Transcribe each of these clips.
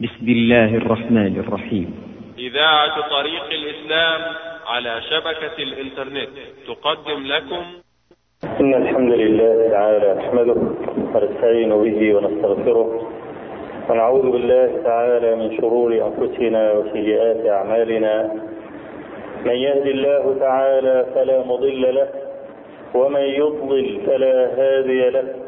بسم الله الرحمن الرحيم. إذاعة طريق الإسلام على شبكة الإنترنت تقدم لكم. إن الحمد لله تعالى نحمده ونستعين به ونستغفره ونعوذ بالله تعالى من شرور أنفسنا وسيئات أعمالنا. من يهد الله تعالى فلا مضل له ومن يضلل فلا هادي له.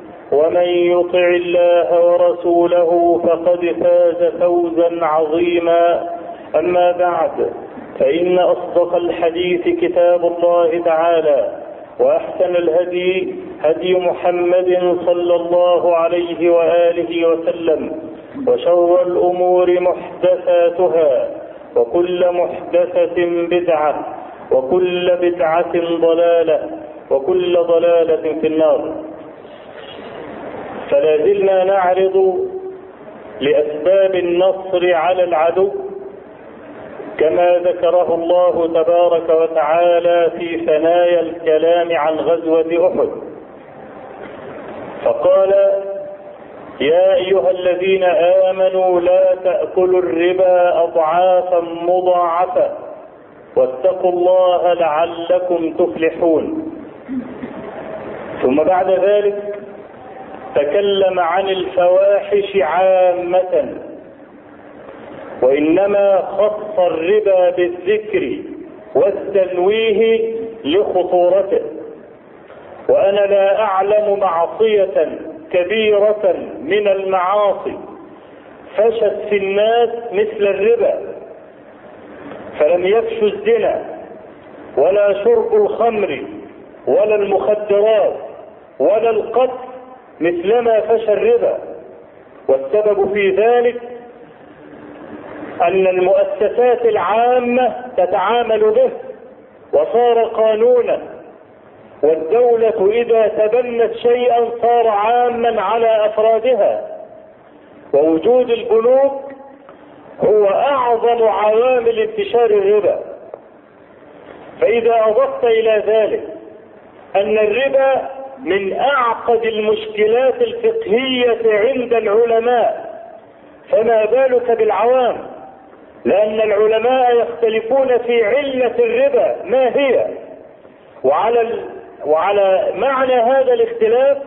ومن يطع الله ورسوله فقد فاز فوزا عظيما. أما بعد فإن أصدق الحديث كتاب الله تعالى وأحسن الهدي هدي محمد صلى الله عليه وآله وسلم وشر الأمور محدثاتها وكل محدثة بدعة وكل بدعة ضلالة وكل ضلالة في النار. فلا زلنا نعرض لأسباب النصر على العدو كما ذكره الله تبارك وتعالى في ثنايا الكلام عن غزوة أحد. فقال يا أيها الذين آمنوا لا تأكلوا الربا أضعافا مضاعفة واتقوا الله لعلكم تفلحون. ثم بعد ذلك تكلم عن الفواحش عامة. وإنما خص الربا بالذكر والتنويه لخطورته. وأنا لا أعلم معصية كبيرة من المعاصي. فشت في الناس مثل الربا. فلم يفشوا الزنا ولا شرب الخمر ولا المخدرات ولا القتل مثلما فشى الربا. والسبب في ذلك أن المؤسسات العامة تتعامل به وصار قانونا. والدولة إذا تبنت شيئا صار عاما على أفرادها. ووجود البنوك هو أعظم عوامل انتشار الربا. فإذا أضفت إلى ذلك أن الربا من أعقد المشكلات الفقهية عند العلماء. فما بالك بالعوام؟ لأن العلماء يختلفون في علة الربا. ما هي؟ وعلى ال... وعلى معنى هذا الاختلاف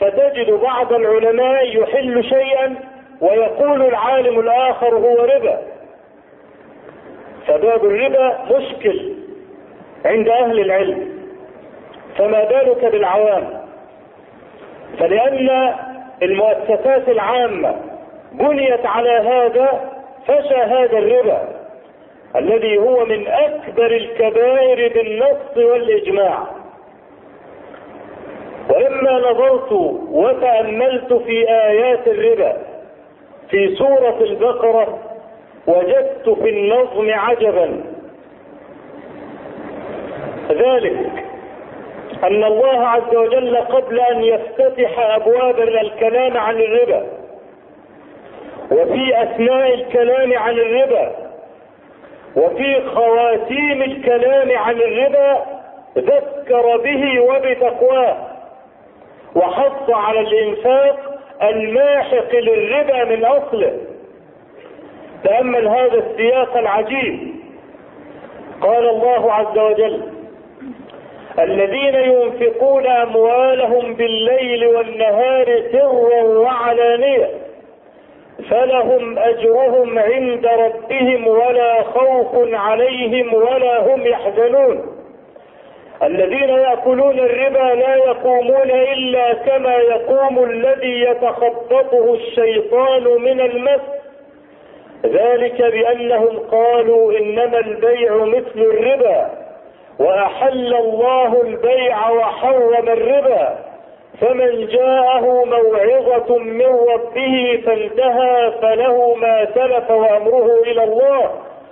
فتجد بعض العلماء يحل شيئا ويقول العالم الآخر هو ربا. فباب الربا مشكل عند أهل العلم. فما بالك بالعوام؟ فلأن المؤسسات العامة بنيت على هذا فشى هذا الربا الذي هو من أكبر الكبائر بالنص والإجماع. ولما نظرت وتأملت في آيات الربا في سورة البقرة وجدت في النظم عجبا. ذلك أن الله عز وجل قبل أن يفتتح ابواب الكلام عن الربا وفي اثناء الكلام عن الربا وفي خواتيم الكلام عن الربا ذكر به وبتقواه وحث على الإنفاق الماحق للربا من أصله. تأمل هذا السياق العجيب. قال الله عز وجل الذين ينفقون أموالهم بالليل والنهار سرا وعلانية فلهم أجرهم عند ربهم ولا خوف عليهم ولا هم يحزنون. الذين يأكلون الربا لا يقومون إلا كما يقوم الذي يتخبطه الشيطان من المس. ذلك بأنهم قالوا إنما البيع مثل الربا. وأحل الله البيع وحرم الربا فمن جاءه موعظة من ربه فانتهى فله ما سلف وأمره إلى الله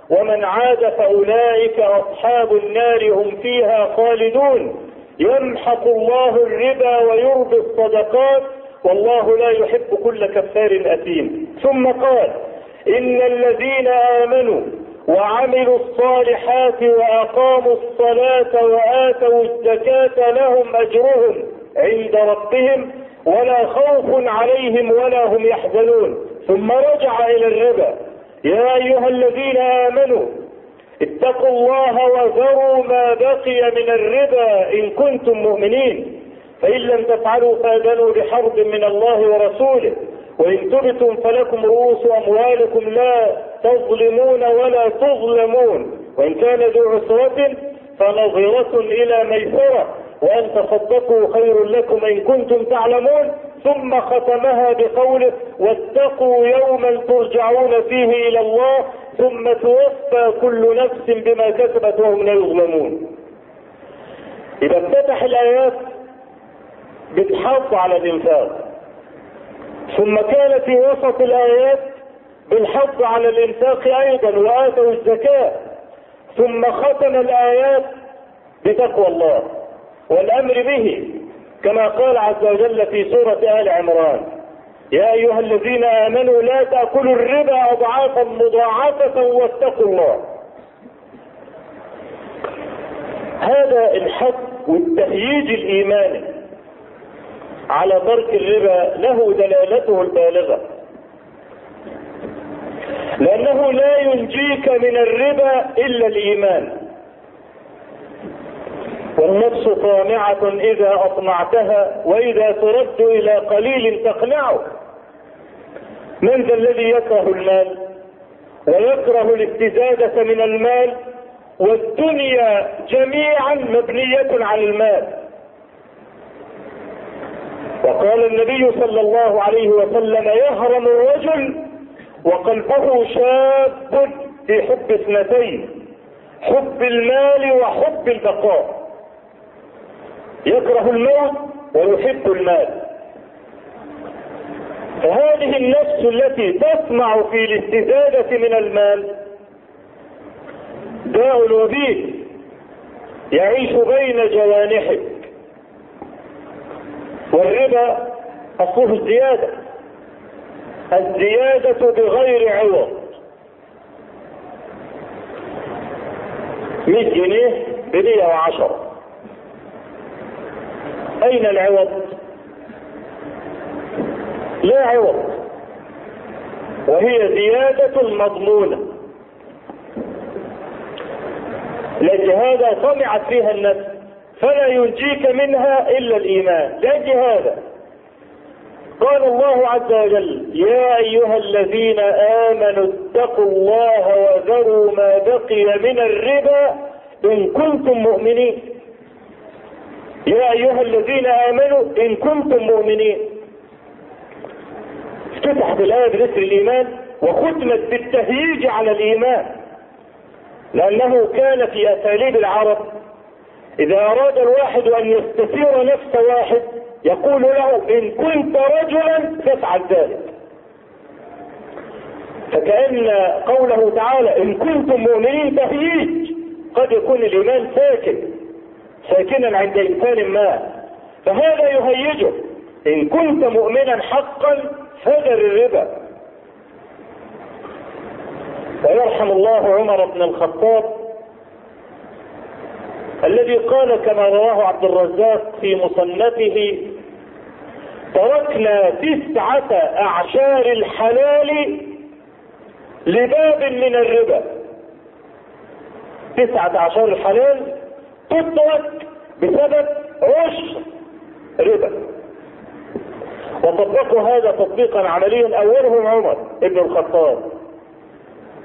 ومن عاد فأولئك أصحاب النار هم فيها خالدون. يمحق الله الربا ويربي الصدقات والله لا يحب كل كفار أثيم. ثم قال إن الذين آمنوا وعملوا الصالحات وأقاموا الصلاة وآتوا الزكاة لهم أجرهم عند ربهم ولا خوف عليهم ولا هم يحزنون. ثم رجع إلى الربا. يا أيها الذين آمنوا اتقوا الله وذروا ما بقي من الربا إن كنتم مؤمنين. فإن لم تفعلوا فأذنوا بحرب من الله ورسوله. وإن تبتم فلكم رؤوس أموالكم لا تظلمون ولا تظلمون. وإن كان ذو عسرة فنظرة إلى ميسرة. وأن تصدقوا خير لكم إن كنتم تعلمون. ثم ختمها بقوله واتقوا يوما ترجعون فيه إلى الله. ثم توفى كل نفس بما كسبت وهم لا يظلمون. إذا افتتح الآيات بالحظ على الإنفاق. ثم كان في وسط الآيات بالحظ على الإنفاق أيضا وآتوا الزكاة. ثم ختم الآيات بتقوى الله والأمر به كما قال عز وجل في سورة آل عمران. يا أيها الذين آمنوا لا تأكلوا الربا أضعافا مضاعفة واتقوا الله. هذا الحق والتهييج الإيماني على ترك الربا له دلالته البالغة. لأنه لا ينجيك من الربا إلا الإيمان. والنفس طامعة إذا أطمعتها وإذا ترد إلى قليل تقنعه. من ذا الذي يكره المال ويكره الاستزادة من المال والدنيا جميعا مبنية على المال. وقال النبي صلى الله عليه وسلم يهرم الرجل وقلبه شاب في حب اثنتين حب المال وحب البقاء. يكره الموت ويحب المال. فهذه النفس التي تسمع في الاستزادة من المال داء وبيل يعيش بين جوانحك والربا أصله الزيادة. الزيادة بغير عوض. 100 جنيه ب 110 أين العوض؟ لا عوض. وهي زيادة مضمونة. لجهادة طمعت فيها النفس. فلا ينجيك منها إلا الإيمان. لا جهادة قال الله عز وجل يا أيها الذين آمنوا اتقوا الله وذروا ما بقي من الربا إن كنتم مؤمنين. يا أيها الذين آمنوا إن كنتم مؤمنين. افتتحت الآية بذكر الإيمان وختمت بالتهييج على الإيمان لأنه كان في أساليب العرب إذا أراد الواحد أن يستثير نفس واحد يقول له إن كنت رجلا فافعل ذلك. فكأن قوله تعالى إن كنتم مؤمنين تهييج قد يكون الإيمان ساكن ساكنا عند إنسان ما. فهذا يهيجه. إن كنت مؤمنا حقا فذر الربا. ويرحم الله عمر بن الخطاب الذي قال كما رواه عبد الرزاق في مصنفه تركنا تسعة أعشار الحلال لباب من الربا. تسعة أعشار الحلال تترك بسبب عشر ربا. وطبقوا هذا تطبيقا عمليا اولهم عمر بن الخطاب.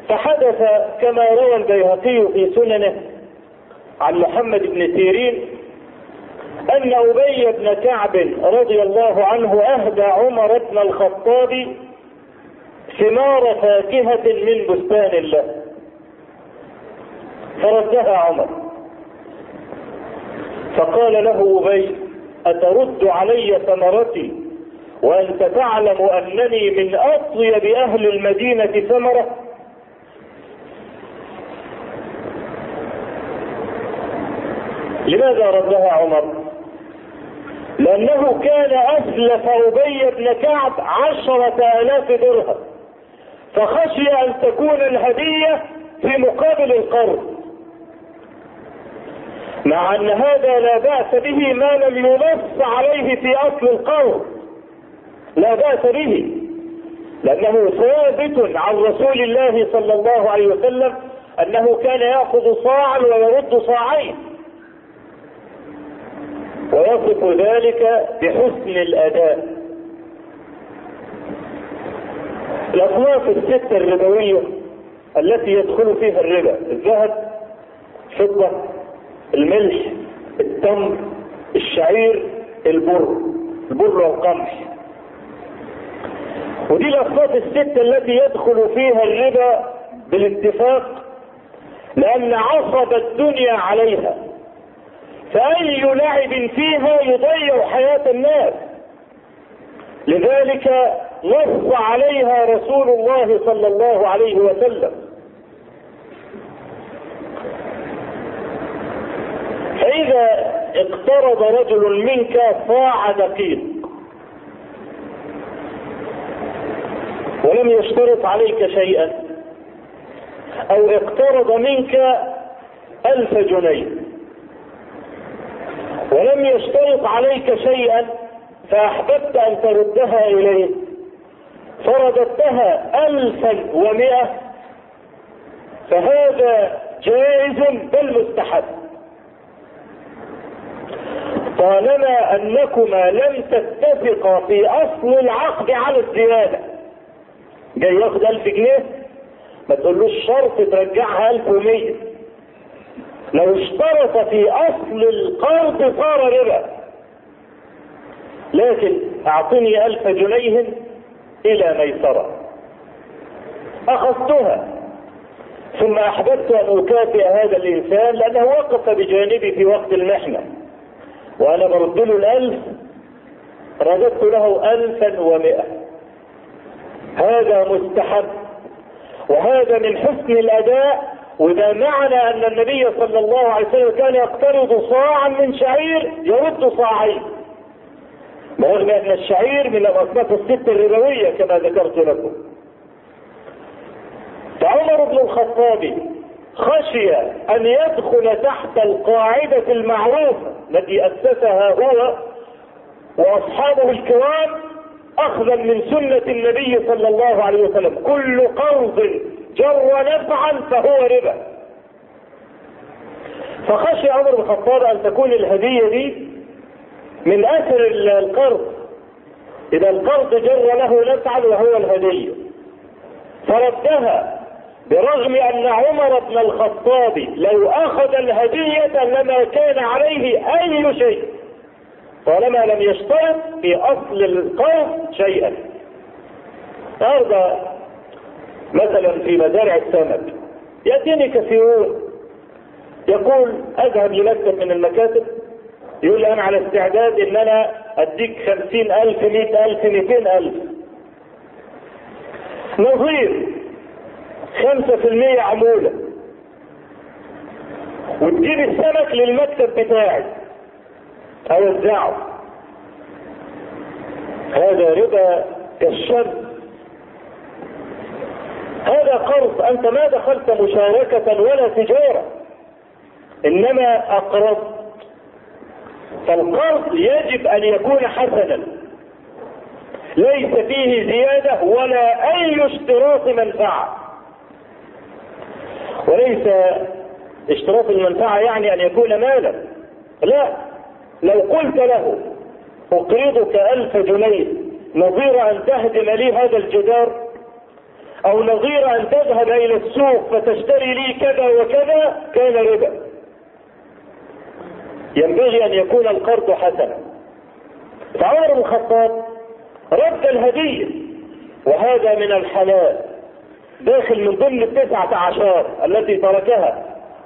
فحدث كما روى البيهقي في سننه عن محمد بن سيرين أن أبي بن كعب رضي الله عنه أهدى عمر بن الخطاب ثمار فاكهة من بستان له فردها عمر. فقال له أبي أترد علي ثمرتي وأنت تعلم أنني من أطيب أهل المدينة ثمرة؟ لماذا ردها عمر؟ لأنه كان أسلف أبي بن كعب عشرة آلاف درهم فخشي أن تكون الهدية في مقابل القرض. مع أن هذا لا بأس به ما لم ينص عليه في أصل القول لا بأس به لأنه ثابت عن رسول الله صلى الله عليه وسلم أنه كان يأخذ صاعا ويرد صاعين. ويصف ذلك بحسن الأداء. الأصناف الستة الربوية التي يدخل فيها الربا الذهب الفضة الملح التمر الشعير البر البر والقمح. ودي الأصناف الستة التي يدخل فيها الربا بالاتفاق لأن عصب الدنيا عليها. فأي لعب فيها يضيع حياة الناس. لذلك نص عليها رسول الله صلى الله عليه وسلم. فإذا اقترض رجل منك صاع دقيق ولم يشترط عليك شيئا. أو اقترض منك ألف جنيه. ولم يشترط عليك شيئا فأحببت أن تردها إليه. فرددتها ألفا ومئة فهذا جائز بل مستحب طالما أنكما لم تتفقا في أصل العقد على الزيادة. جاي ياخد ألف جنيه؟ ما تقولوش شرط ترجعها ألف ومية لو اشترط في أصل القرض صار ربا. لكن أعطني ألف جنيه إلى ميسرة. أخذتها. ثم أحببت أن أكافئ هذا الإنسان لأنه وقف بجانبي في وقت المحنة. وأنا برد له الألف. رددت له ألفا ومئة. هذا مستحب. وهذا من حسن الأداء وده معنى أن النبي صلى الله عليه وسلم كان يقترض صاعا من شعير يرد صاعين. رغم أن الشعير من الاصناف الست الربوية كما ذكرت لكم. فعمر بن الخطاب خشي أن يدخل تحت القاعدة المعروفة التي أسسها هو وأصحابه الكرام أخذا من سنة النبي صلى الله عليه وسلم. كل قرض جر نفعا فهو ربا. فخشي عمر بن الخطاب أن تكون الهدية دي من أثر القرض. إذا القرض جر له نفعا وهو الهدية. فردها برغم أن عمر بن الخطاب لو أخذ الهدية لما كان عليه أي شيء طالما لم يشترط في أصل القرض شيئا. النهارده مثلا في مزارع السمك. يأتيني كثيرون. يقول أذهب لمكتب من المكاتب. يقول أنا على استعداد إن أنا أديك خمسين ألف مئة ألف مئتين ألف. نظير. خمسة في المية عمولة. وتجيب السمك للمكتب بتاعي. أوزعه. هذا ربا كالشر. هذا قرض أنت ما دخلت مشاركة ولا تجارة إنما اقرضت فالقرض يجب أن يكون حسنا ليس فيه زيادة ولا أي اشتراط منفعة. وليس اشتراط المنفعة يعني أن يكون مالا. لا لو قلت له أقرضك ألف جنيه نظير أن تهدم لي هذا الجدار أو نظير أن تذهب إلى السوق فتشتري لي كذا وكذا كان ربا. ينبغي أن يكون القرض حسنا. فعمر بن الخطاب رد الهدية وهذا من الحلال. داخل من ضمن التسعة عشر التي تركها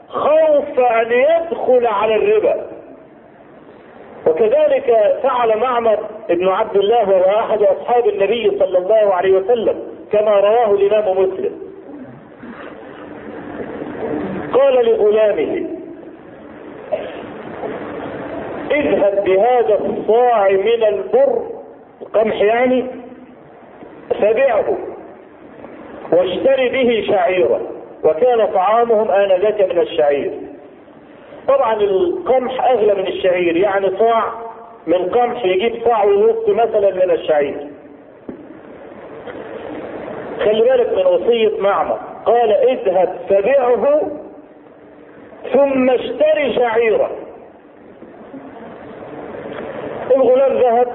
خوف أن يدخل على الربا. وكذلك فعل معمر ابن عبد الله وهو أحد أصحاب النبي صلى الله عليه وسلم. كما رواه الإمام مسلم. قال لغلامه اذهب بهذا الصاع من البر القمح يعني فبعه واشتري به شعيرا وكان طعامهم آنذاك من الشعير. طبعا القمح أغلى من الشعير يعني صاع من قمح يجيب صاع ونص مثلا من الشعير. خلي بالك من وصية معمر. قال اذهب فبعه ثم اشتري شعيرا. الغلام ذهب.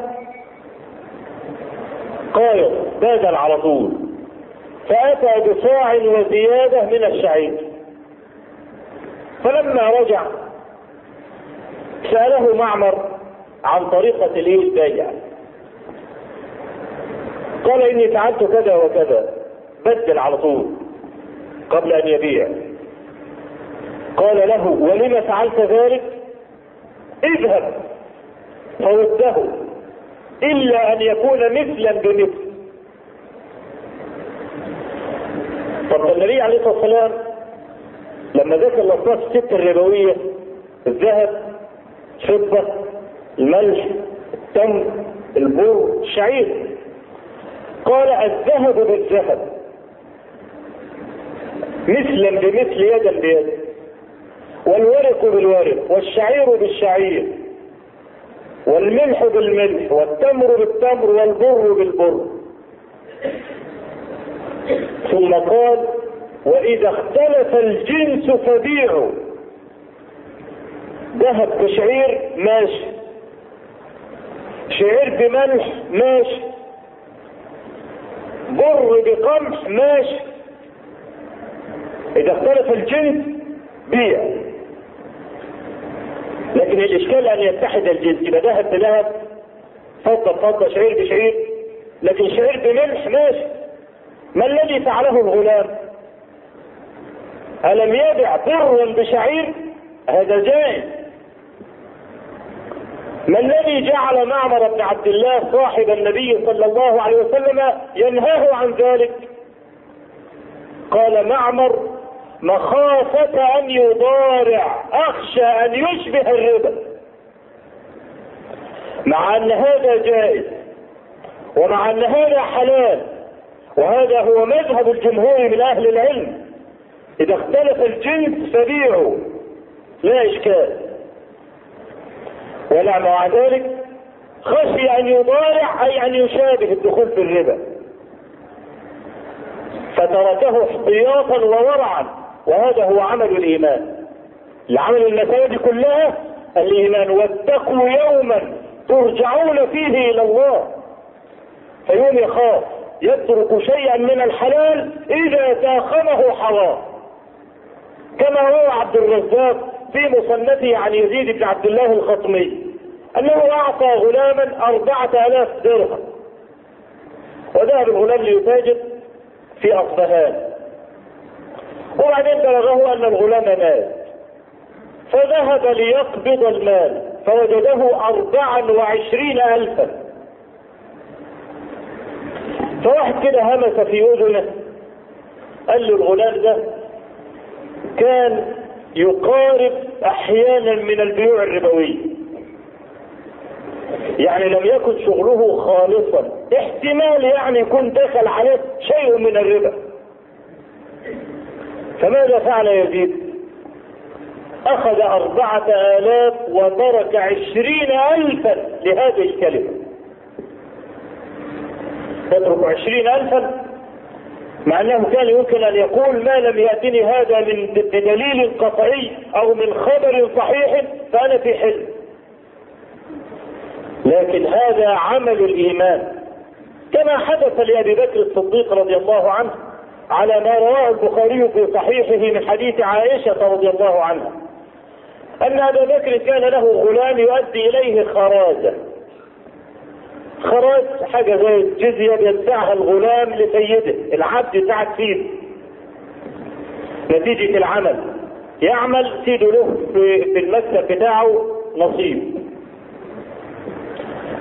قايض بادل على طول. فأتى بصاع وزيادة من الشعير. فلما رجع سأله معمر عن طريقة الايه البيع قال إني فعلت كذا وكذا. بدل على طول. قبل أن يبيع. قال له ولم فعلت ذلك؟ اذهب. فرده إلا أن يكون مثلا بمثل. طب النبي عليه الصلاة والسلام لما ذكر الاصناف الست الربوية الذهب الفضه الملح التمر البر الشعير قال الذهب بالذهب. مثلا بمثل يدا بيد. والورق بالورق والشعير بالشعير والملح بالملح والتمر بالتمر والبر بالبر. ثم قال وإذا اختلف الجنس فبيعوا ذهب بشعير ماشي. شعير بملح ماشي. بر بقمح ماشي إذا اختلف الجنس بيع. لكن الإشكال أن يتحد الجنس يبقى ذهب بذهب فضة بفضه شعير بشعير. لكن شعير بملح ماشي ما الذي فعله الغلام؟ ألم يبع برا بشعير؟ هذا جائز. ما الذي جعل معمر بن عبد الله صاحب النبي صلى الله عليه وسلم ينهاه عن ذلك؟ قال معمر مخافة أن يضارع أخشى أن يشبه الربا. مع أن هذا جائز ومع أن هذا حلال وهذا هو مذهب الجمهور من أهل العلم. إذا اختلف الجنس فبيعوا لا إشكال. ولا مع ذلك خشي أن يضارع أي أن يشابه الدخول في الربا. فتركه احتياطا وورعا وهذا هو عمل الإيمان. العمل المسائل كلها الإيمان واتقوا يوما ترجعون فيه إلى الله. فيوم يخاف يترك شيئا من الحلال إذا تاخمه حرام. كما هو عبد الرزاق في مصنفه عن يزيد بن عبد الله الخطمي أنه أعطى غلاما أربعة آلاف درهم. وذهب الغلام ليتاجر في أصفهان. وبعدين بلغه أن الغلام مات. فذهب ليقبض المال فوجده أربعا وعشرين الفا. فواحد كده همس في أذنه قال له الغلام ده كان يقارب أحيانا من البيوع الربويه يعني لم يكن شغله خالصا. احتمال يعني يكون دخل عليه شيء من الربا. فماذا فعل يزيد؟ أخذ أربعة آلاف وترك عشرين الفا لهذه الكلمة. يترك عشرين الفا؟ مع أنه كان يمكن أن يقول ما لم يأتني هذا من بدليل قطعي أو من خبر صحيح فأنا في حلم. لكن هذا عمل الإيمان. كما حدث لأبي بكر الصديق رضي الله عنه على ما رواه البخاري في صحيحه من حديث عائشة رضي الله عنها. أن أبا بكر كان له غلام يؤدي إليه خراجة. خراج حاجة زي الجزية بيدفعها الغلام لسيده العبد بتاع سيده نتيجة العمل. يعمل سيده له في المكتب بتاعه نصيب.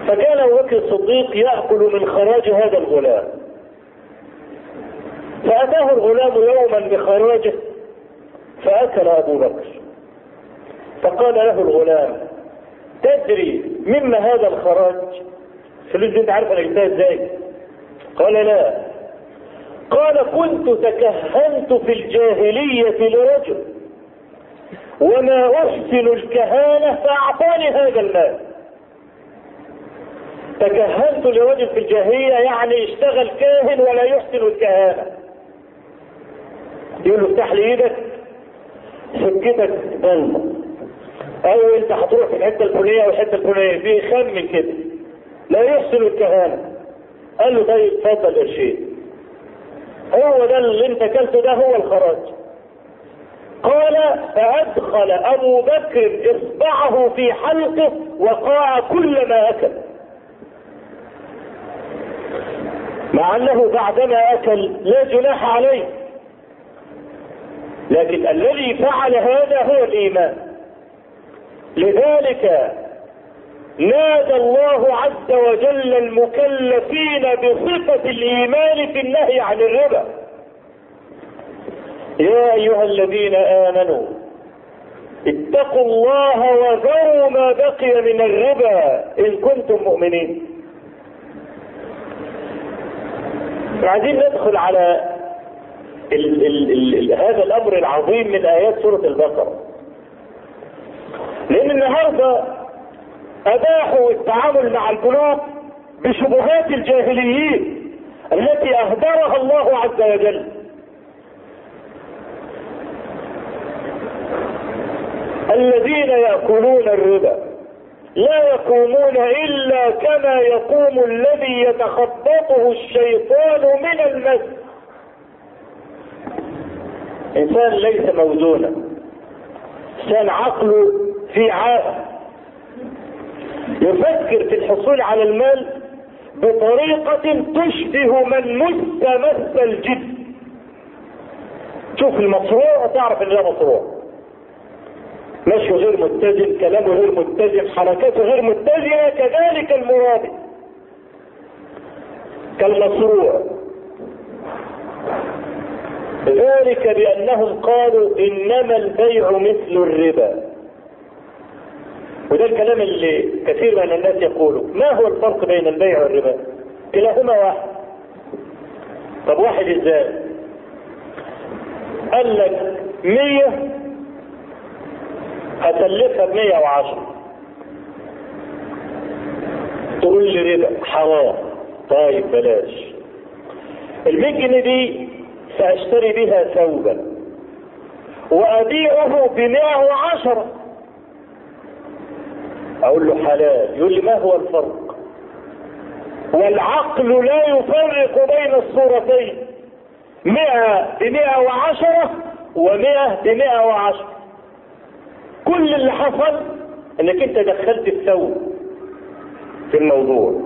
فكان أبو بكر الصديق يأكل من خراج هذا الغلام. فأتاه الغلام يوما بخراجه فأكل أبو بكر. فقال له الغلام تدري مما هذا الخراج؟ فلوس انت عارف أنا جبتها إزاي؟ قال لا. قال كنت تكهنت في الجاهلية لرجل. وما أحسن الكهانة فأعطاني هذا المال. تكهنت لرجل في الجاهلية يعني اشتغل كاهن ولا يحسن الكهانة. يقول له افتح لي إيدك سكتك ضلمة أو انت هتروح في الحتة الفلانية والحتة الفلانية. بيخمن كده. لا يحسن الكهانة. قال له طيب اتفضل قرشين هو ده اللي انت اكلته ده هو الخراج. قال فأدخل أبو بكر إصبعه في حلقه وقاع كل ما أكل. مع أنه بعدما أكل لا جناح عليه. لكن الذي فعل هذا هو الإيمان. لذلك نادى الله عز وجل المكلفين بصفة الإيمان في النهي عن الربا. يا أيها الذين آمنوا اتقوا الله وذروا ما بقي من الربا إن كنتم مؤمنين. عايزين ندخل على ال ال ال هذا الأمر العظيم من آيات سورة البقرة. لأن النهارده أباحوا التعامل مع البنوك بشبهات الجاهليين التي أهدرها الله عز وجل. الذين يأكلون الربا لا يقومون إلا كما يقوم الذي يتخبطه الشيطان من المس. إنسان ليس موزونا. إنسان عقله في عاهة يفكر في الحصول على المال بطريقة تشبه من مس الجد. تشوف المصروع وتعرف إن ده مصروع مشيه غير متزن كلامه غير متزن حركاته غير متزنة كذلك المرابط كالمصروع ذلك بأنهم قالوا إنما البيع مثل الربا. وده الكلام اللي كثير من الناس يقولوا ما هو الفرق بين البيع والربا؟ كلاهما واحد. طب واحد إزاي؟ قال لك مية هسلفها بمية وعشرة. تقول لي ربا حرام. طيب بلاش. المية جنيه دي سأشتري بها ثوبا وأبيعه بمئة وعشرة. أقول له حلال. يقول لي ما هو الفرق؟ والعقل لا يفرق بين الصورتين. مئة بمئة وعشرة ومئة بمئة وعشرة. كل اللي حصل إنك أنت دخلت الثوب في الموضوع.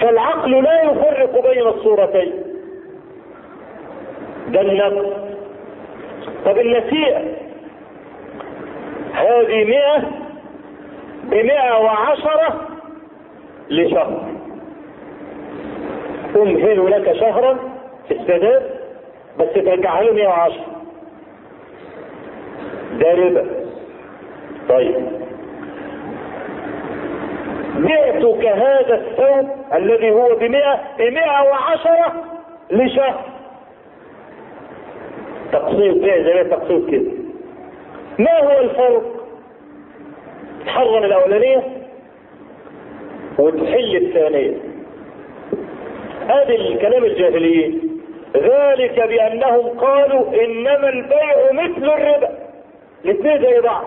فالعقل لا يفرق بين الصورتين. ده النقص. طب النسيئة هذه مئة بمئة وعشرة لشهر. أمهل لك شهرا في السداد بس ترجع له 110 ده ربا. طيب. بعتك هذا الثوب الذي هو بمئة بمئة وعشرة لشهر. تقسيط بيع زي تقسيط كده. ما هو الفرق؟ تحرم الأولانية وتحل الثانية. هذا الكلام الجاهليين ذلك بأنهم قالوا إنما البيع مثل الربا. الاثنين زي بعض.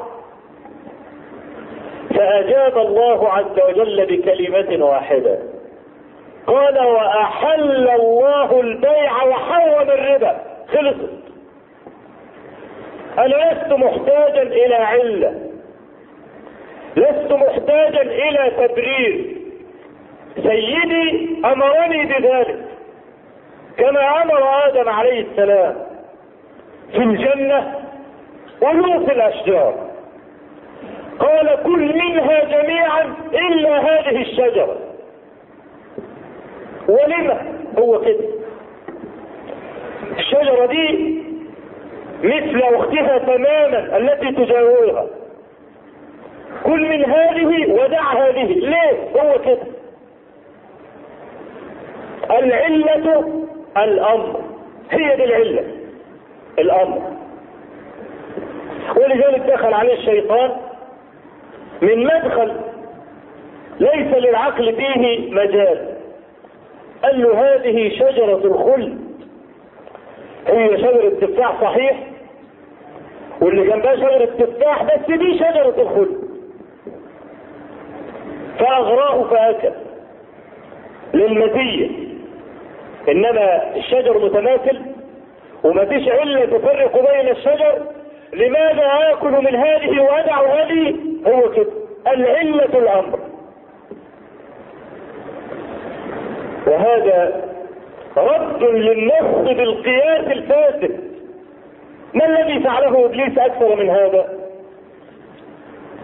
فأجاب الله عز وجل بكلمة واحدة. قال وأحل الله البيع وحرم الربا. خلصت. أنا لست محتاجا إلى علة؟ لست محتاجا إلى تبرير. سيدي أمرني بذلك. كما أمر آدم عليه السلام في الجنة ولو في الأشجار. قال كل منها جميعا إلا هذه الشجرة. ولما هو كده؟ الشجرة دي مثل أختها تماما التي تجاورها. كل من هذه ودع هذه. ليه؟ هو كده. العلة الأمر. هي دي العلة. الأمر. ولذلك دخل عليه الشيطان من مدخل ليس للعقل فيه مجال. قال له هذه شجرة الخلد. هي شجرة تفاح صحيح؟ واللي جنبها شجرة تفاح بس دي شجرة الخلد. فأغراه فأكل للمزية إنما الشجر متماثل وما فيش علة تفرق بين الشجر. لماذا آكل من هذه وأدع هذه؟ هو كده. العلة الأمر. وهذا رد للنص بالقياس الفاسد. ما الذي فعله إبليس أكثر من هذا؟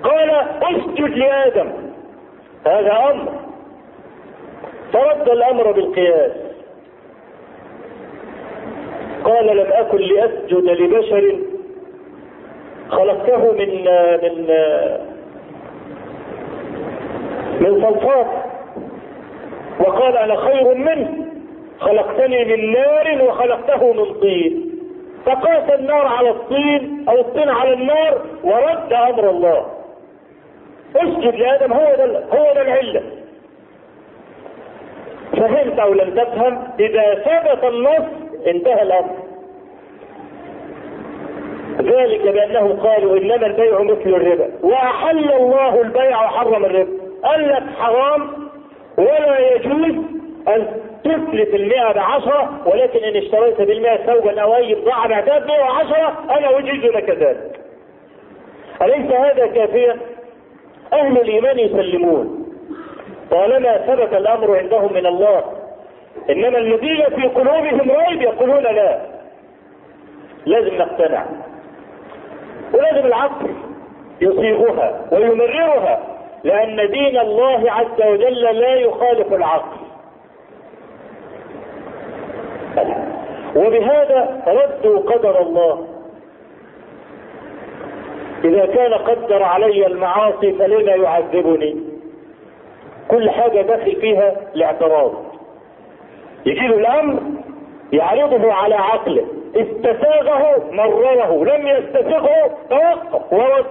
قال أسجد لآدم. هذا أمر. فرد الأمر بالقياس. قال لم أكن لأسجد لبشر خلقته من من من صلصات وقال أنا خير منه. خلقتني من نار وخلقته من طين. فقاس النار على الطين أو الطين على النار ورد أمر الله. اسجد لادم هو ده هو ده العلة. فهمت أو لم تفهم؟ إذا ثبت النص انتهى الأمر. ذلك بأنه قالوا إنما البيع مثل الربا. وأحل الله البيع وحرم الربا. قال لك حرام ولا يجوز أن تثلث المئة بعشرة ولكن إن اشتريت بالمئة ثوبا أو أي بضاعة بعتها بمئة وعشرة أنا أجيز لك ذلك. أليس هذا كافيا؟ أهل الإيمان يسلمون. طالما ثبت الأمر عندهم من الله. إنما الذين في قلوبهم ريب يقولون لا. لازم نقتنع. ولازم العقل يصيغها ويمررها لأن دين الله عز وجل لا يخالف العقل. وبهذا ردوا قدر الله. إذا كان قدر علي المعاصي فلما يعذبني. كل حاجة داخل فيها الاعتراض يجي له الأمر يعرضه على عقله. استساغه مرره لم يستسغه توقف ورد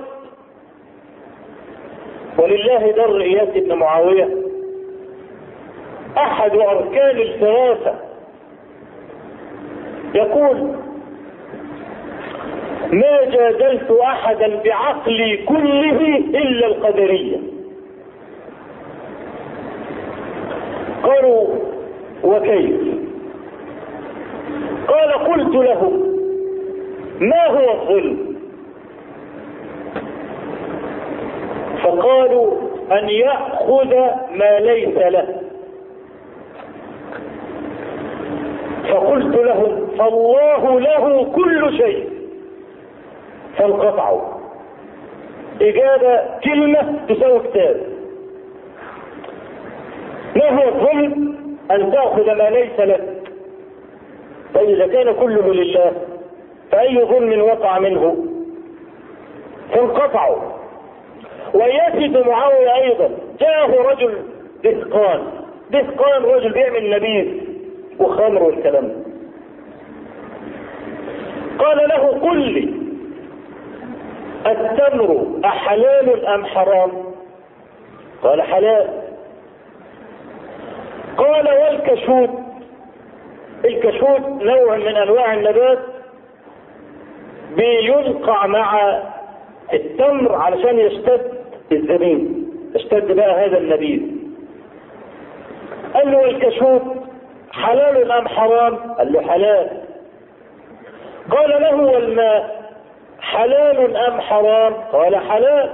ولله در إياس بن معاوية. أحد أركان الفراسة. يقول ما جادلت أحدا بعقلي كله إلا القدرية. قالوا وكيف؟ قال قلت له ما هو الظلم؟ فقالوا أن يأخذ ما ليس له. فقلت لهم فالله له كل شيء. فانقطعوا. إجابة كلمة تساوي كتاب ما هو الظلم؟ أن تأخذ ما ليس لك. فإذا كان كله لله فأي ظلم وقع منه؟ فانقطعوا. ويسد معاوية أيضا. جاءه رجل دهقان. دهقان رجل بيعمل نبيذ. وخمر والكلام. قال له قل لي. التمر أحلال أم حرام؟ قال حلال. قال والكشوت. الكشوت نوع من أنواع النبات بينقع مع التمر علشان يشتد الزمين يشتد بقى هذا النبيذ. قال له الكشوف حلال أم حرام؟ قال له حلال. قال له والماء حلال أم حرام؟ قال حلال.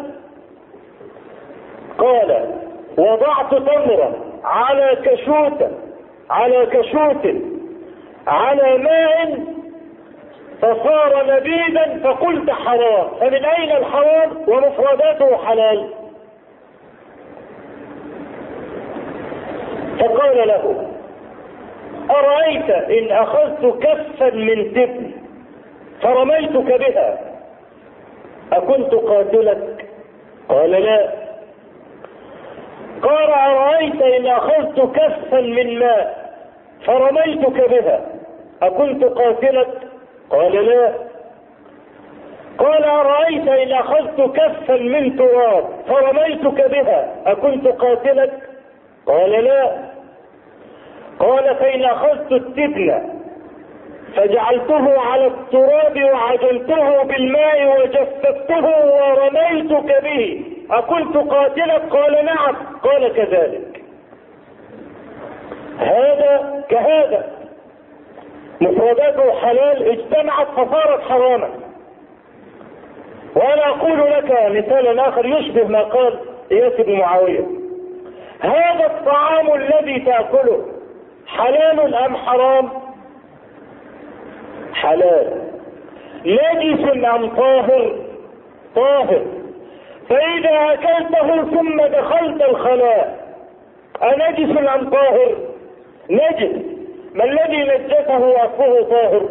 قال وضعت تمرة على كشوت على كشوت على ماء فصار نبيذا فقلت حرام. فمن أين الحرام؟ ومفرداته حلال. فقال له أرأيت إن أخذت كفا من تبن فرميتك بها. أكنت قاتلك؟ قال لا. قال أرأيت إن أخذت كفا من ماء فرميتك بها. أكنت قاتلك؟ قال لا. قال أرأيت إن أخذت كفا من تراب فرميتك بها. أكنت قاتلك؟ قال لا. قال فإن أخذت التبن فجعلته على التراب وعجلته بالماء وجففته ورميتك به. أكنت قاتلك قال نعم. قال كذلك. هذا كهذا. مفرداته حلال. اجتمعت فصارت حراما. وأنا أقول لك مثالا آخر يشبه ما قال إياس بن معاوية. هذا الطعام الذي تأكله حلال أم حرام؟ حلال. نجس أم طاهر؟ طاهر. فإذا أكلته ثم دخلت الخلاء أنجس أم طاهر؟ نجس. ما الذي نجسه اصله طاهر؟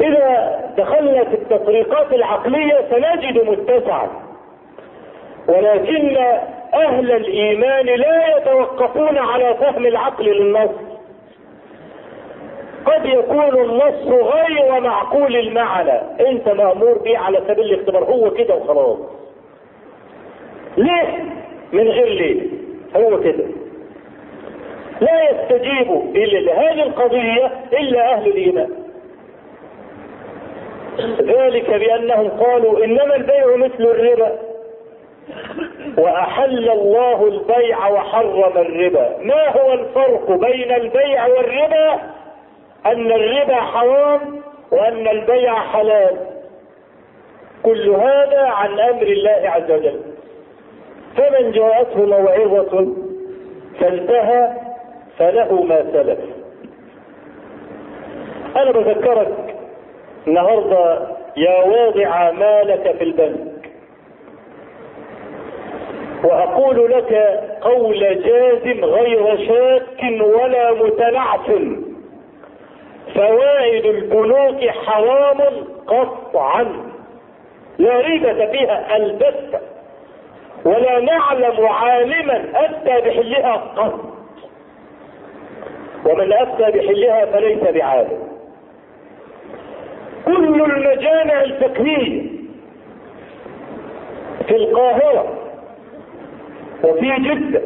إذا دخلنا في التطريقات العقلية سنجد متسعا. ولكن أهل الإيمان لا يتوقفون على فهم العقل للنص. قد يكون النص غير معقول المعنى. انت مأمور به على سبيل الاختبار. هو كده وخلاص. ليه؟ من غير ليه؟ هو كده. لا يستجيب لهذه القضية إلا أهل الإيمان. ذلك بأنهم قالوا إنما البيع مثل الربا. وأحل الله البيع وحرم الربا. ما هو الفرق بين البيع والربا؟ أن الربا حرام وأن البيع حلال. كل هذا عن أمر الله عز وجل. فمن جاءته موعظة فانتهى فله ما سلف. أنا بذكرك النهارده يا واضع مالك في البنك. وأقول لك قول جازم غير شاك ولا متنعف فوائد البنوك حرام قطعا. لا ريبة فيها البتة ولا نعلم عالما اتى بحلها قط. ومن افتى بحلها فليس بعالم. كل المجامع الفقهيه في القاهرة وفي جدة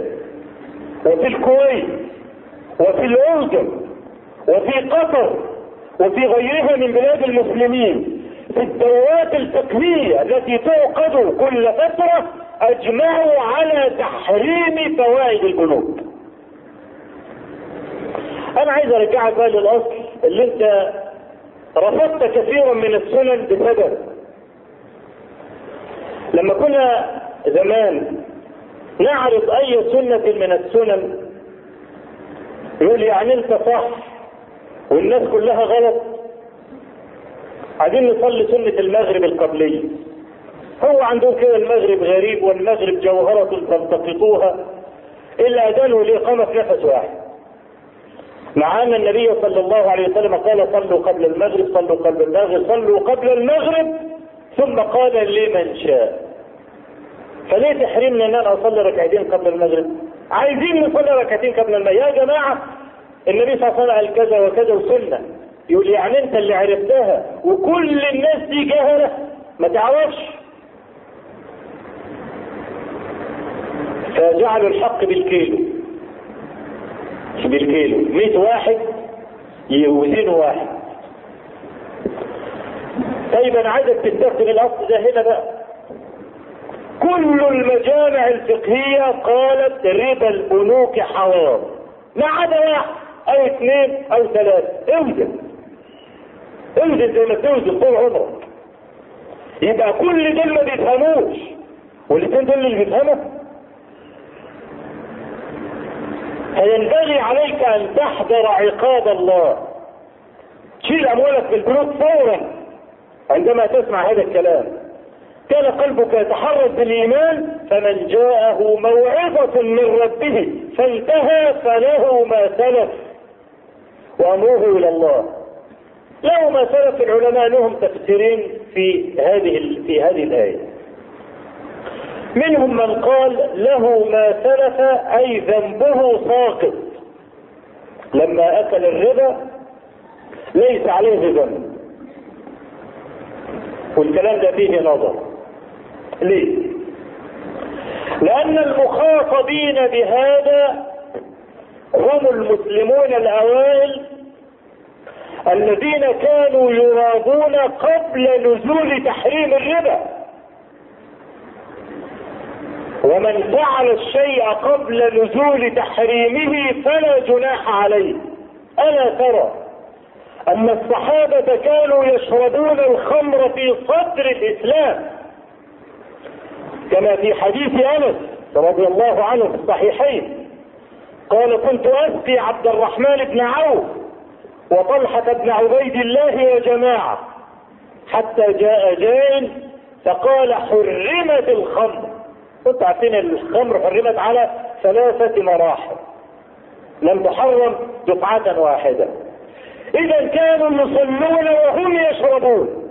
وفي الكويت وفي الأردن وفي قطر وفي غيرها من بلاد المسلمين في الدورات الفقهيه التي تعقد كل فترة أجمعوا على تحريم فوائد البنوك أنا عايز أرجعك بقى للأصل اللي أنت رفضت كثيرا من السنن بسبب لما كنا زمان نعرض أي سنة من السنن يقول يعني أنت صح. والناس كلها غلط. عايزين نصلي سنة المغرب القبلية. هو عندهم كده المغرب غريب والمغرب جوهرة تلتقطوها إلا اذانه الاقامة في نفس واحد. مع أن النبي صلى الله عليه وسلم قال صلوا قبل المغرب صلوا قبل المغرب صلوا قبل المغرب ثم قال لمن شاء. فليه تحرمنا إن أنا أصلي ركعتين قبل المغرب؟ عايزين نصلي ركعتين قبل المغرب. يا جماعة النبي صلى الله عليه وسلم قال كذا وكذا وسنة. يقول يعني انت اللي عرفتها وكل الناس دي جهلة. ما تعرفش. فجعلوا الحق بالكيلو. بالكيلو. 100 واحد يوزنوا واحد. طيب أنا عايزك تستخدم الأصل ده هنا بقى. كل المجامع الفقهية قالت ربا البنوك حرام. ما عدا واحد. أو اثنين أو ثلاثة اوزن اوزن زي ما توزن طول عمرك. يبقى كل دول ما بيفهموش. والاثنين دول اللي بيفهموا. فينبغي عليك أن تحذر عقاب الله. شيل أموالك في البنوك فورا. عندما تسمع هذا الكلام. كان قلبك يتحرك بالإيمان فمن جاءه موعظة من ربه فانتهى فله ما سلف. وأمره إلى الله. له ما سلف العلماء لهم تفسيرين في هذه في هذه الآية. منهم من قال له ما سلف أي ذنبه ساقط. لما أكل الربا ليس عليه ذنب. والكلام ده فيه نظر. ليه؟ لأن المخاطبين بهذا هم المسلمون الأوائل الذين كانوا يرادون قبل نزول تحريم الربا. ومن فعل الشيء قبل نزول تحريمه فلا جناح عليه. ألا ترى أن الصحابة كانوا يشربون الخمر في صدر الإسلام. كما في حديث أنس رضي الله عنه في الصحيحين. قال كنت أسقي عبد الرحمن بن عوف وطلحة بن عبيد الله وجماعة حتى جاء جاء فقال حرمت الخمر. كنت عارفين الخمر حرمت على ثلاثة مراحل. لم تحرم دفعة واحدة. إذا كانوا يصلون وهم يشربون.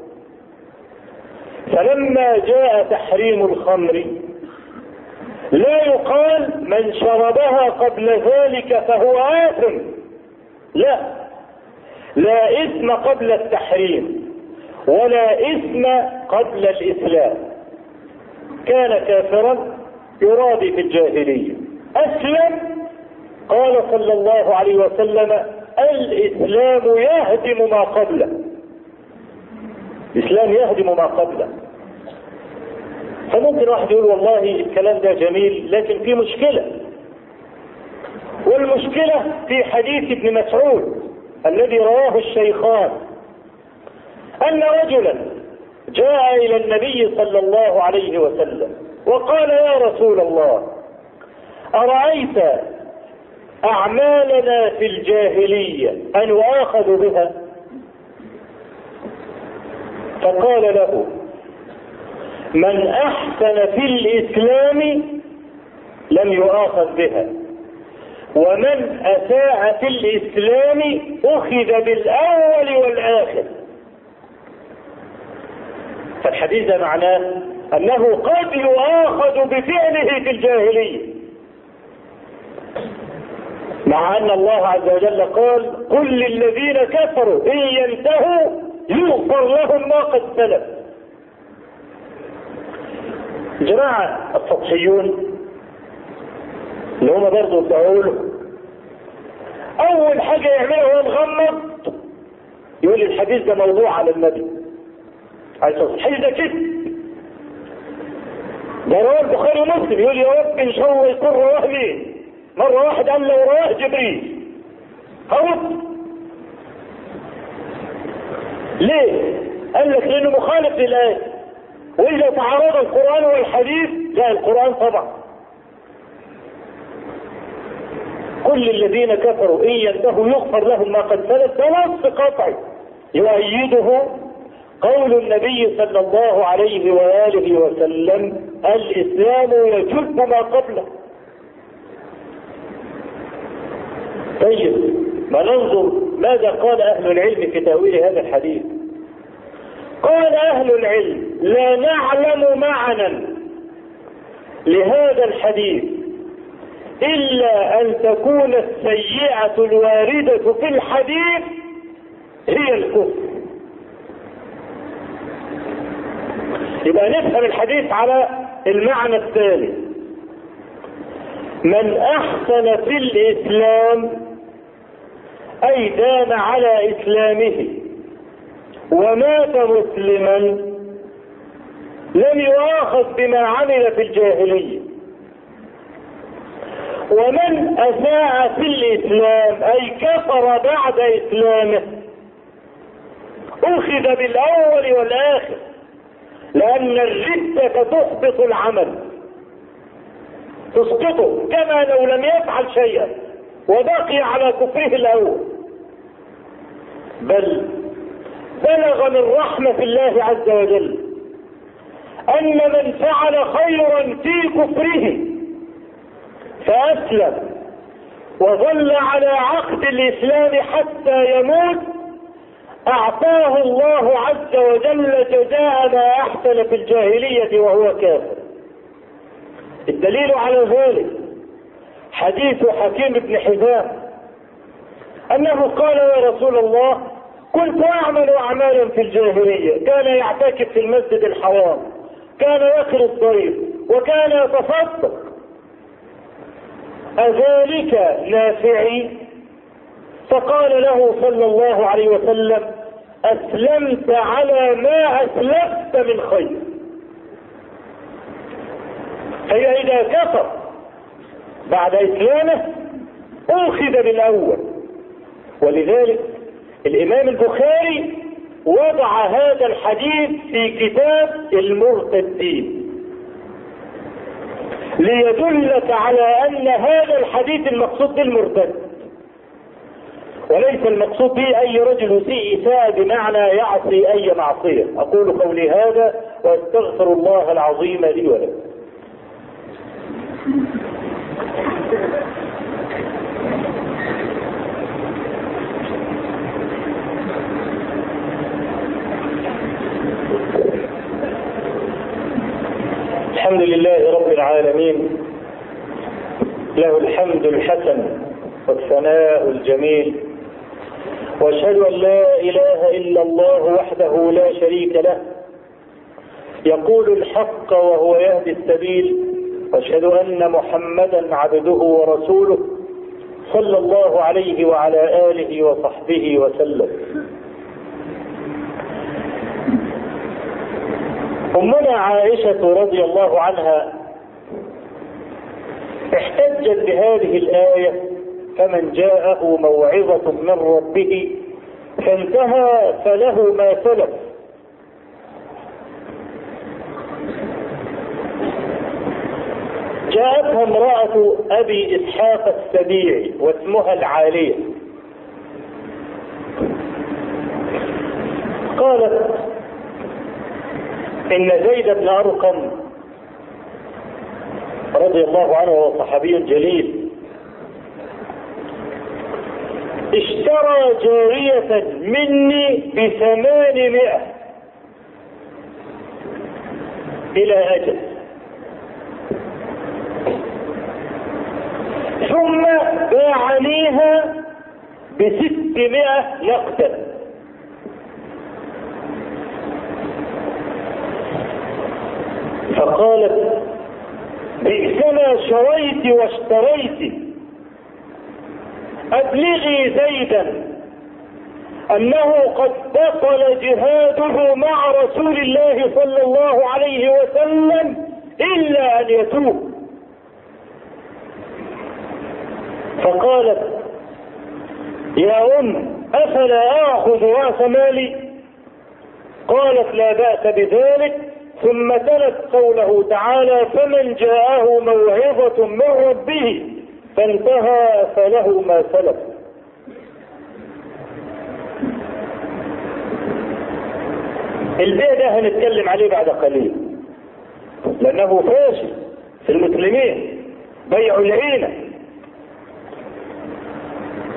فلما جاء تحريم الخمر لا يقال من شربها قبل ذلك فهو آثم. لا. لا إثم قبل التحريم ولا إثم قبل الإسلام. كان كافرا يرابي في الجاهلية. أسلم قال صلى الله عليه وسلم الإسلام يهدم ما قبله. الإسلام يهدم ما قبله. فممكن واحد يقول والله الكلام ده جميل لكن في مشكلة. والمشكلة في حديث ابن مسعود الذي رواه الشيخان أن رجلا جاء إلى النبي صلى الله عليه وسلم وقال يا رسول الله أرأيت أعمالنا في الجاهلية أن يؤاخذ بها؟ فقال له من أحسن في الإسلام لم يؤاخذ بها. ومن أساء في الإسلام أخذ بالأول والآخر. فالحديث ده معناه أنه قد يؤاخذ بفعله في الجاهلية. مع أن الله عز وجل قال قل للذين كفروا إن ينتهوا يغفر لهم ما قد سلف. جماعة السطحيون اللي هم برضه بيقولوا أول حاجة يعملها هو مغمض يقول الحديث ده موضوع على النبي. الصلاة الحديث ده كده. ده رواه البخاري ومسلم. يقول يا رب إن شاء الله يكون رواه مين؟ مرة واحد قال لو رواه جبريل. هرد. ليه؟ قال لك لأنه مخالف للآية. وإذا تعارض القرآن والحديث لا القرآن طبعا. كل الذين كفروا إن ينتهوا يغفر لهم ما قد سلف ده نص قطعي يؤيده قول النبي صلى الله عليه وآله وسلم الإسلام يجب ما قبله. طيب ما ننظر ماذا قال أهل العلم في تأويل هذا الحديث؟ قال أهل العلم لا نعلم معنى لهذا الحديث إلا أن تكون السيئة الواردة في الحديث هي الكفر. يبقى نفهم الحديث على المعنى التالي من أحسن في الإسلام أي دام على إسلامه. ومات مسلما لم يؤاخذ بما عمل في الجاهلية. ومن أساء في الإسلام أي كفر بعد إسلامه أخذ بالأول والآخر لأن الردة تحبط العمل. تسقطه كما لو لم يفعل شيئا وبقي على كفره الأول. بل بلغ من رحمة الله عز وجل أن من فعل خيرا في كفره فأسلم وظل على عقد الإسلام حتى يموت أعطاه الله عز وجل جزاء ما أحسن في الجاهلية وهو كافر. الدليل على ذلك حديث حكيم بن حزام أنه قال يا رسول الله كنت أعمل أعمالا في الجاهلية. كان يعتكف في المسجد الحرام. كان يخر الضيف وكان يتصدق. أذلك نافعي؟ فقال له صلى الله عليه وسلم أسلمت على ما أسلفت من خير. فهي إذا كفر بعد إسلامه أخذ بالأول. ولذلك الإمام البخاري وضع هذا الحديث في كتاب المرتدين ليدلك على أن هذا الحديث المقصود بالمرتد. وليس المقصود به أي رجل يسيء إساءة بمعنى يعصي أي معصية. أقول قولي هذا وأستغفر الله العظيم لي ولكم. الحمد لله رب العالمين. له الحمد الحسن والثناء الجميل. وأشهد أن لا إله إلا الله وحده لا شريك له. يقول الحق وهو يهدي السبيل. وأشهد أن محمدا عبده ورسوله صلى الله عليه وعلى آله وصحبه وسلم. أمنا عائشة رضي الله عنها احتجت بهذه الآية فمن جاءه موعظة من ربه فانتهى فله ما سلف. جاءتها امرأة أبي إسحاق السبيعي واسمها العالية. قالت إن زيد بن أرقم رضي الله عنه وهو صحابي جليل اشترى جارية مني بثمانمائة إلى أجل. ثم باعنيها بستمائة نقدا. فقالت بئسما شريت واشتريت. أبلغي زيدا. أنه قد بطل جهاده مع رسول الله صلى الله عليه وسلم إلا أن يتوب. فقالت يا أم أفلا آخذ رأس مالي؟ قالت لا بأس بذلك. ثم تلت قوله تعالى فمن جاءه موعظة من ربه فانتهى فله ما سلف. البيع ده هنتكلم عليه بعد قليل لأنه فاشل في المسلمين بيع العينة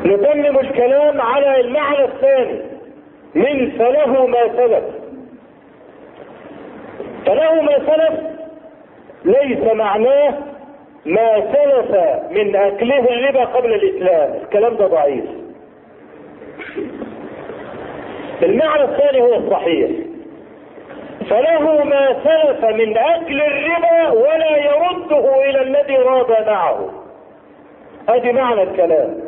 نتمم الكلام على المعنى الثاني من فله ما سلف. فله ما سلف ليس معناه ما سلف من أكله الربا قبل الإسلام. الكلام ده ضعيف. المعنى الثاني هو الصحيح. فله ما سلف من أكل الربا ولا يرده إلى الذي راد معه. ادي معنى الكلام.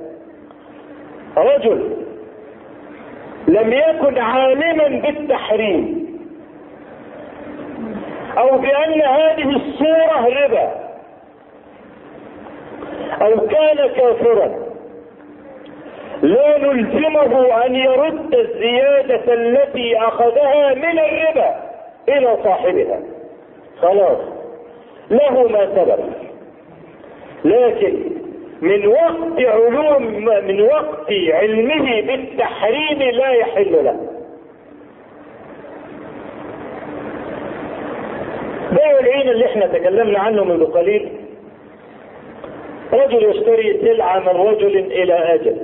رجل لم يكن عالما بالتحريم أو بأن هذه الصورة ربا. أو كان كافرا. لا نلزمه أن يرد الزيادة التي أخذها من الربا إلى صاحبها. خلاص. له ما سبب لكن من وقت علوم من وقت علمه بالتحريم لا يحل له. بيع العين اللي إحنا تكلمنا عنه منذ قليل. رجل يشتري سلعة من رجل إلى أجل.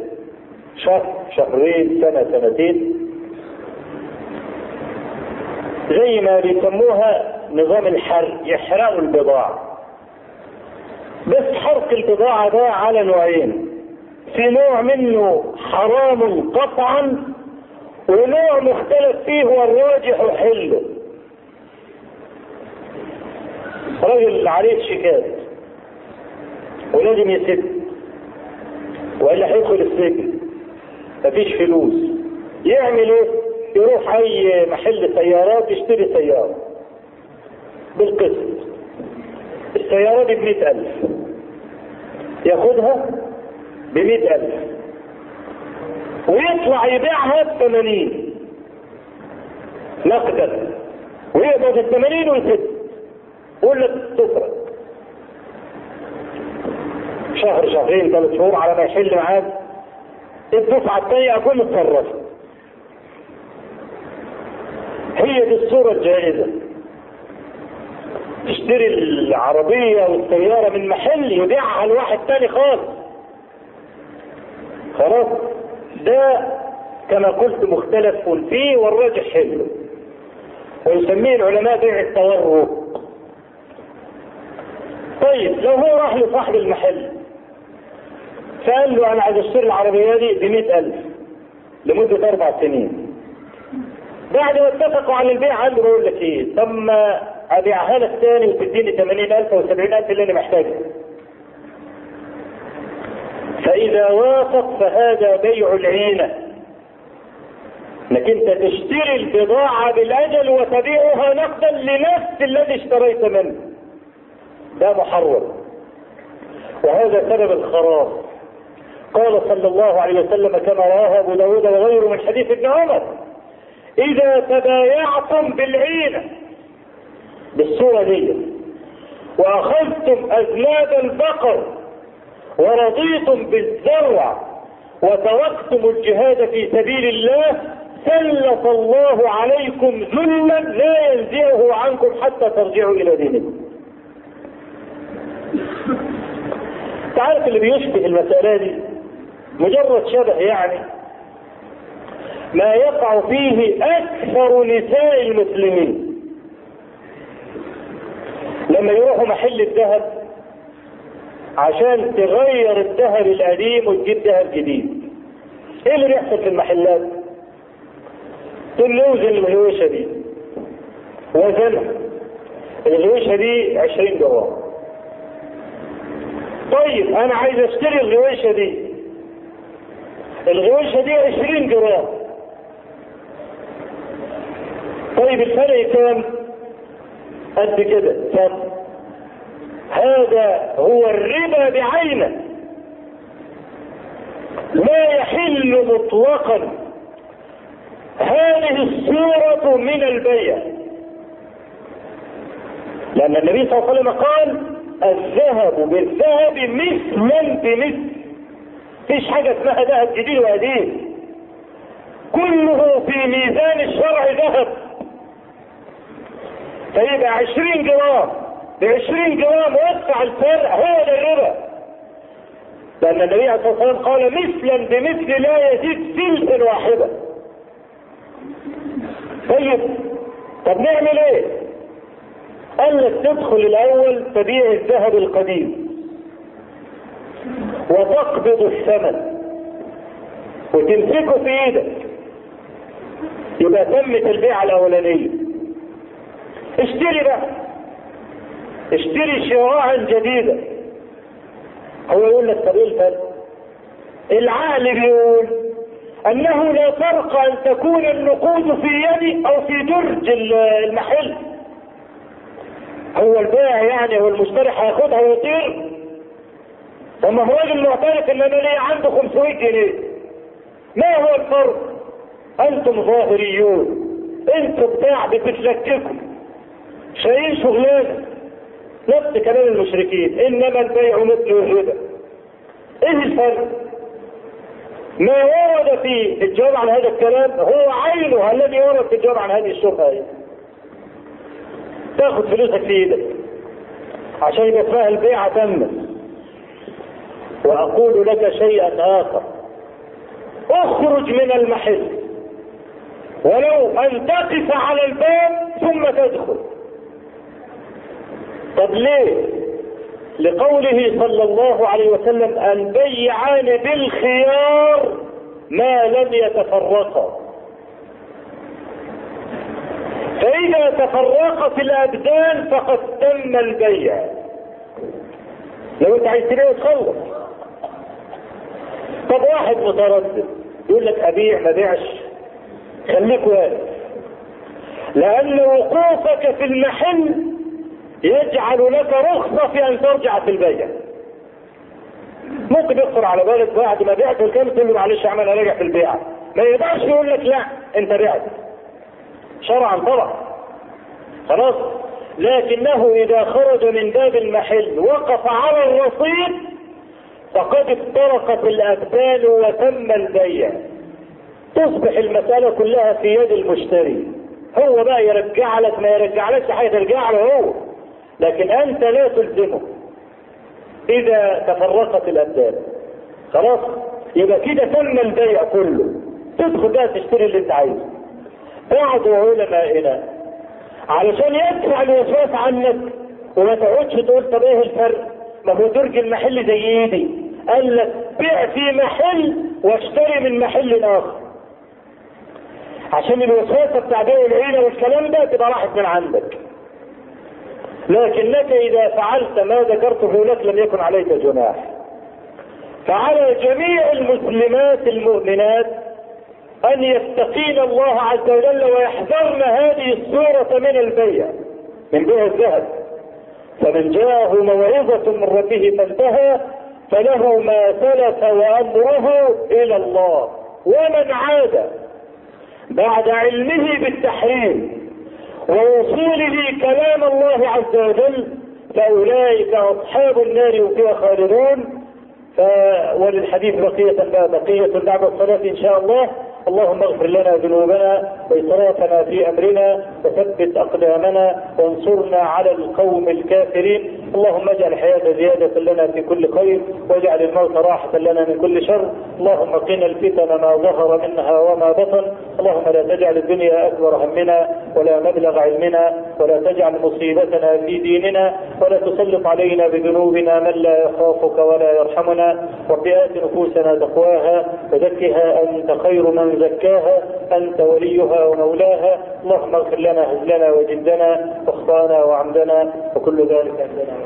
شهر شهرين سنة سنتين. زي ما بيسموها نظام الحرق يحرقوا البضاعة. بس حرق البضاعة ده على نوعين. في نوع منه حرام قطعا ونوع مختلف فيه هو الراجح حله راجل عليه شيكات ولازم يسد وإلا هيدخل السجن مفيش فلوس. يعمل إيه؟ يروح أي محل سيارات يشتري سيارة. بالقسط. السيارة دي بمئة ألف. ياخدها بمئة ألف. ويطلع يبيعها بثمانين. نقدا ويقبض الثمانين ويسد لك تسرق شهر شهرين ثلاث شهور على ما يحل معاك. الدفعة الثانية أكون اتصرفت هي دي الصورة الجائزة. تشتري العربية والسيارة من محل يبيعها لواحد تاني خالص. خلاص؟ ده كما قلت مختلف فيه والراجح حلو. ويسميه العلماء بيع التورق. طيب لو هو راح لصاحب المحل فقال له أنا عايز أشتري العربية دي بمئة ألف لمدة أربع سنين. بعد ما اتفقوا على البيع قال له بقول لك إيه طب ما أبيعها لك تاني وتديني 80000 أو 70000 اللي أنا محتاجها فإذا وافق فهذا بيع العينة. انك انت تشتري البضاعة بالأجل وتبيعها نقدا لنفس الذي اشتريت منه. ده محرم وهذا سبب الخراب. قال صلى الله عليه وسلم كما رواه أبو داود وغيره من حديث ابن عمر إذا تبايعتم بالعينة بالصورة دي وأخذتم اذناب البقر ورضيتم بالزرع وتركتم الجهاد في سبيل الله سلط الله عليكم ذلا لا ينزعه عنكم حتى ترجعوا إلى دينكم. تعرف اللي بيشبه المسألة دي؟ مجرد شبه يعني ما يقع فيه أكثر نساء المسلمين. لما يروحوا محل الذهب عشان تغير الذهب القديم وتجيب ذهب جديد. إيه اللي بيحصل في المحلات؟ تنوزن الغويشة دي. وزنها. الغويشة دي 20 جرام طيب أنا عايز أشتري الغويشة دي. الغويشة دي 20 جرام. طيب الفرق كام؟ قد كده. كام هذا هو الربا بعينه. لا يحل مطلقا. هذه الصورة من البيع. لأن النبي صلى الله عليه وسلم قال الذهب بالذهب مثلا بمثل. فيش حاجة اسمها ذهب جديد وقديم. كله في ميزان الشرع ذهب. فيبقى عشرين جرام بعشرين جرام وادفع الفرق هو ده الربا. لأن النبي عليه الصلاة والسلام قال مثلا بمثل لا يزيد سلسا واحدة. طيب طب نعمل إيه؟ قال لك تدخل الأول تبيع الذهب القديم. وتقبض الثمن. وتمسكه في إيدك. يبقى تمت البيعة الأولانية اشتري بقى. اشتري شراعا جديدة. هو يقول لك طب إيه الفرق؟ العقل بيقول أنه لا فرق أن تكون النقود في يدي أو في درج المحل. هو البائع يعني هو المشتري هياخدها ويطير طب ما هو راجل معترف ان أنا ليا عنده 500 جنيه ما هو الفرق؟ أنتم ظاهريون أنتم بتاع بتتلككوا شايلين شغلانة نفس كلام المشركين إنما البيع مثل الربا إيه الفرق؟ ما ورد في الجواب عن هذا الكلام هو عينه الذي ورد في الجواب عن هذه الشبهة. تاخد فلوسك في إيدك عشان يبقى اسمها البيعة تمت وأقول لك شيئا آخر. اخرج من المحل. ولو أن تقف على الباب ثم تدخل. طب ليه؟ لقوله صلى الله عليه وسلم البيعان بالخيار ما لم يتفرقا. فإذا تفرقت الأبدان فقد تم البيع. لو أنت عايز تبيع تخلص؟ طب واحد متردد يقول لك أبيع ما بيعش خليك واقف. لأن وقوفك في المحل يجعل لك رخصة في أن ترجع في البيع. ممكن يخطر على بالك بعد ما بعت الكلام تقول له معلش يا عم أنا راجع في البيع. ما يقدرش يقول لك لا أنت بعت. شرعا طبعا خلاص؟ لكنه إذا خرج من باب المحل وقف على الرصيد فقد افترقت الابدان وتم البيع. تصبح المسألة كلها في يد المشتري. هو بقى يرجع لك ما يرجع لك هيرجع له هو. لكن أنت لا تلزمه. إذا تفرقت الابدان خلاص؟ يبقى كده تم البيع كله. تدخل بقى تشتري اللي أنت عايزه. بعض علمائنا. علشان يدفع الوسواس عنك وما تقعدش تقول طب إيه الفرق؟ ما هو درج المحل زي إيدي. قال لك بيع في محل واشتري من محل آخر. عشان الوسوسه بتاع بيع العيلة والكلام ده تبقى راحت من عندك. لكنك إذا فعلت ما ذكرته لك لم يكن عليك جناح. فعلى جميع المسلمات المؤمنات أن يتقين الله عز وجل ويحذرن هذه الصورة من البيع من بيع الذهب. فمن جاءه موعظة من ربه فانتهى فله ما سلف وأمره إلى الله. ومن عاد بعد علمه بالتحريم ووصوله كلام الله عز وجل فأولئك أصحاب النار وفيها خالدون. ف... وللحديث بقية لا بقية بعد الصلاة إن شاء الله. اللهم اغفر لنا ذنوبنا وإسرافنا في أمرنا وثبت أقدامنا وانصرنا على القوم الكافرين اللهم اجعل الحياة زيادة لنا في كل خير واجعل الموت راحة لنا من كل شر. اللهم قنا الفتن ما ظهر منها وما بطن. اللهم لا تجعل الدنيا أكبر همنا ولا مبلغ علمنا ولا تجعل مصيبتنا في ديننا ولا تسلط علينا بذنوبنا من لا يخافك ولا يرحمنا. رب آت نفوسنا تقواها وزكها أنت خير من زكاها أنت وليها ومولاها. اللهم اغفر لنا هزلنا وجدنا واخطأنا وعمدنا وكل ذلك عندنا.